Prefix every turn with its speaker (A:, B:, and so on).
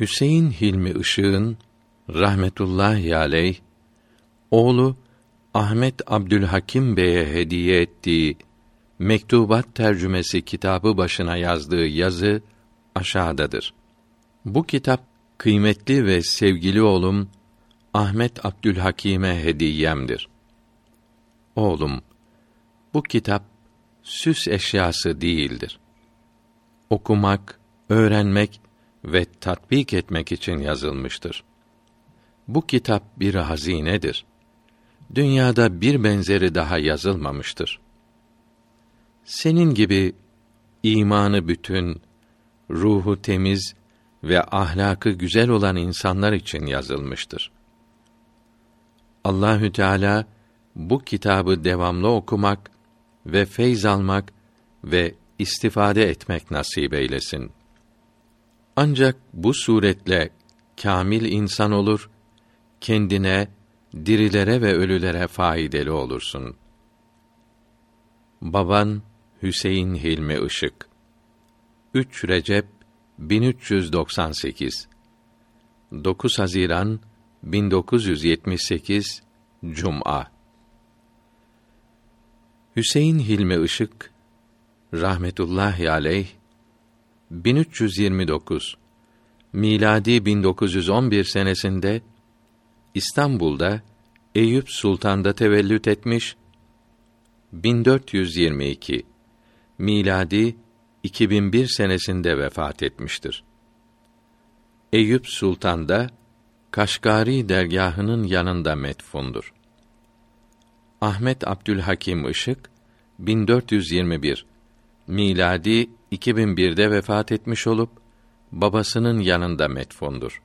A: Hüseyin Hilmi Işık'ın rahmetullahi aleyh oğlu Ahmet Abdülhakim Bey'e hediye ettiği Mektubat tercümesi kitabı başına yazdığı yazı aşağıdadır. Bu kitap kıymetli ve sevgili oğlum Ahmet Abdülhakim'e hediyemdir. Oğlum, bu kitap süs eşyası değildir. Okumak, öğrenmek ve tatbik etmek için yazılmıştır. Bu kitap bir hazinedir. Dünyada bir benzeri daha yazılmamıştır. Senin gibi imanı bütün, ruhu temiz ve ahlakı güzel olan insanlar için yazılmıştır. Allahü Teala bu kitabı devamlı okumak ve feyz almak ve istifade etmek nasip eylesin. Ancak bu suretle kamil insan olur, kendine, dirilere ve ölülere faydalı olursun. Baban Hüseyin Hilmi Işık. 3 Recep 1398 9 Haziran 1978 Cuma. Hüseyin Hilmi Işık rahmetullahi aleyh 1329 miladi 1911 senesinde İstanbul'da Eyüp Sultan'da tevellüt etmiş 1422 miladi 2001 senesinde vefat etmiştir. Eyüp Sultan'da Kaşgari dergahının yanında metfundur. Ahmet Abdülhakim Işık 1421 miladi 2001'de vefat etmiş olup babasının yanında metfundur.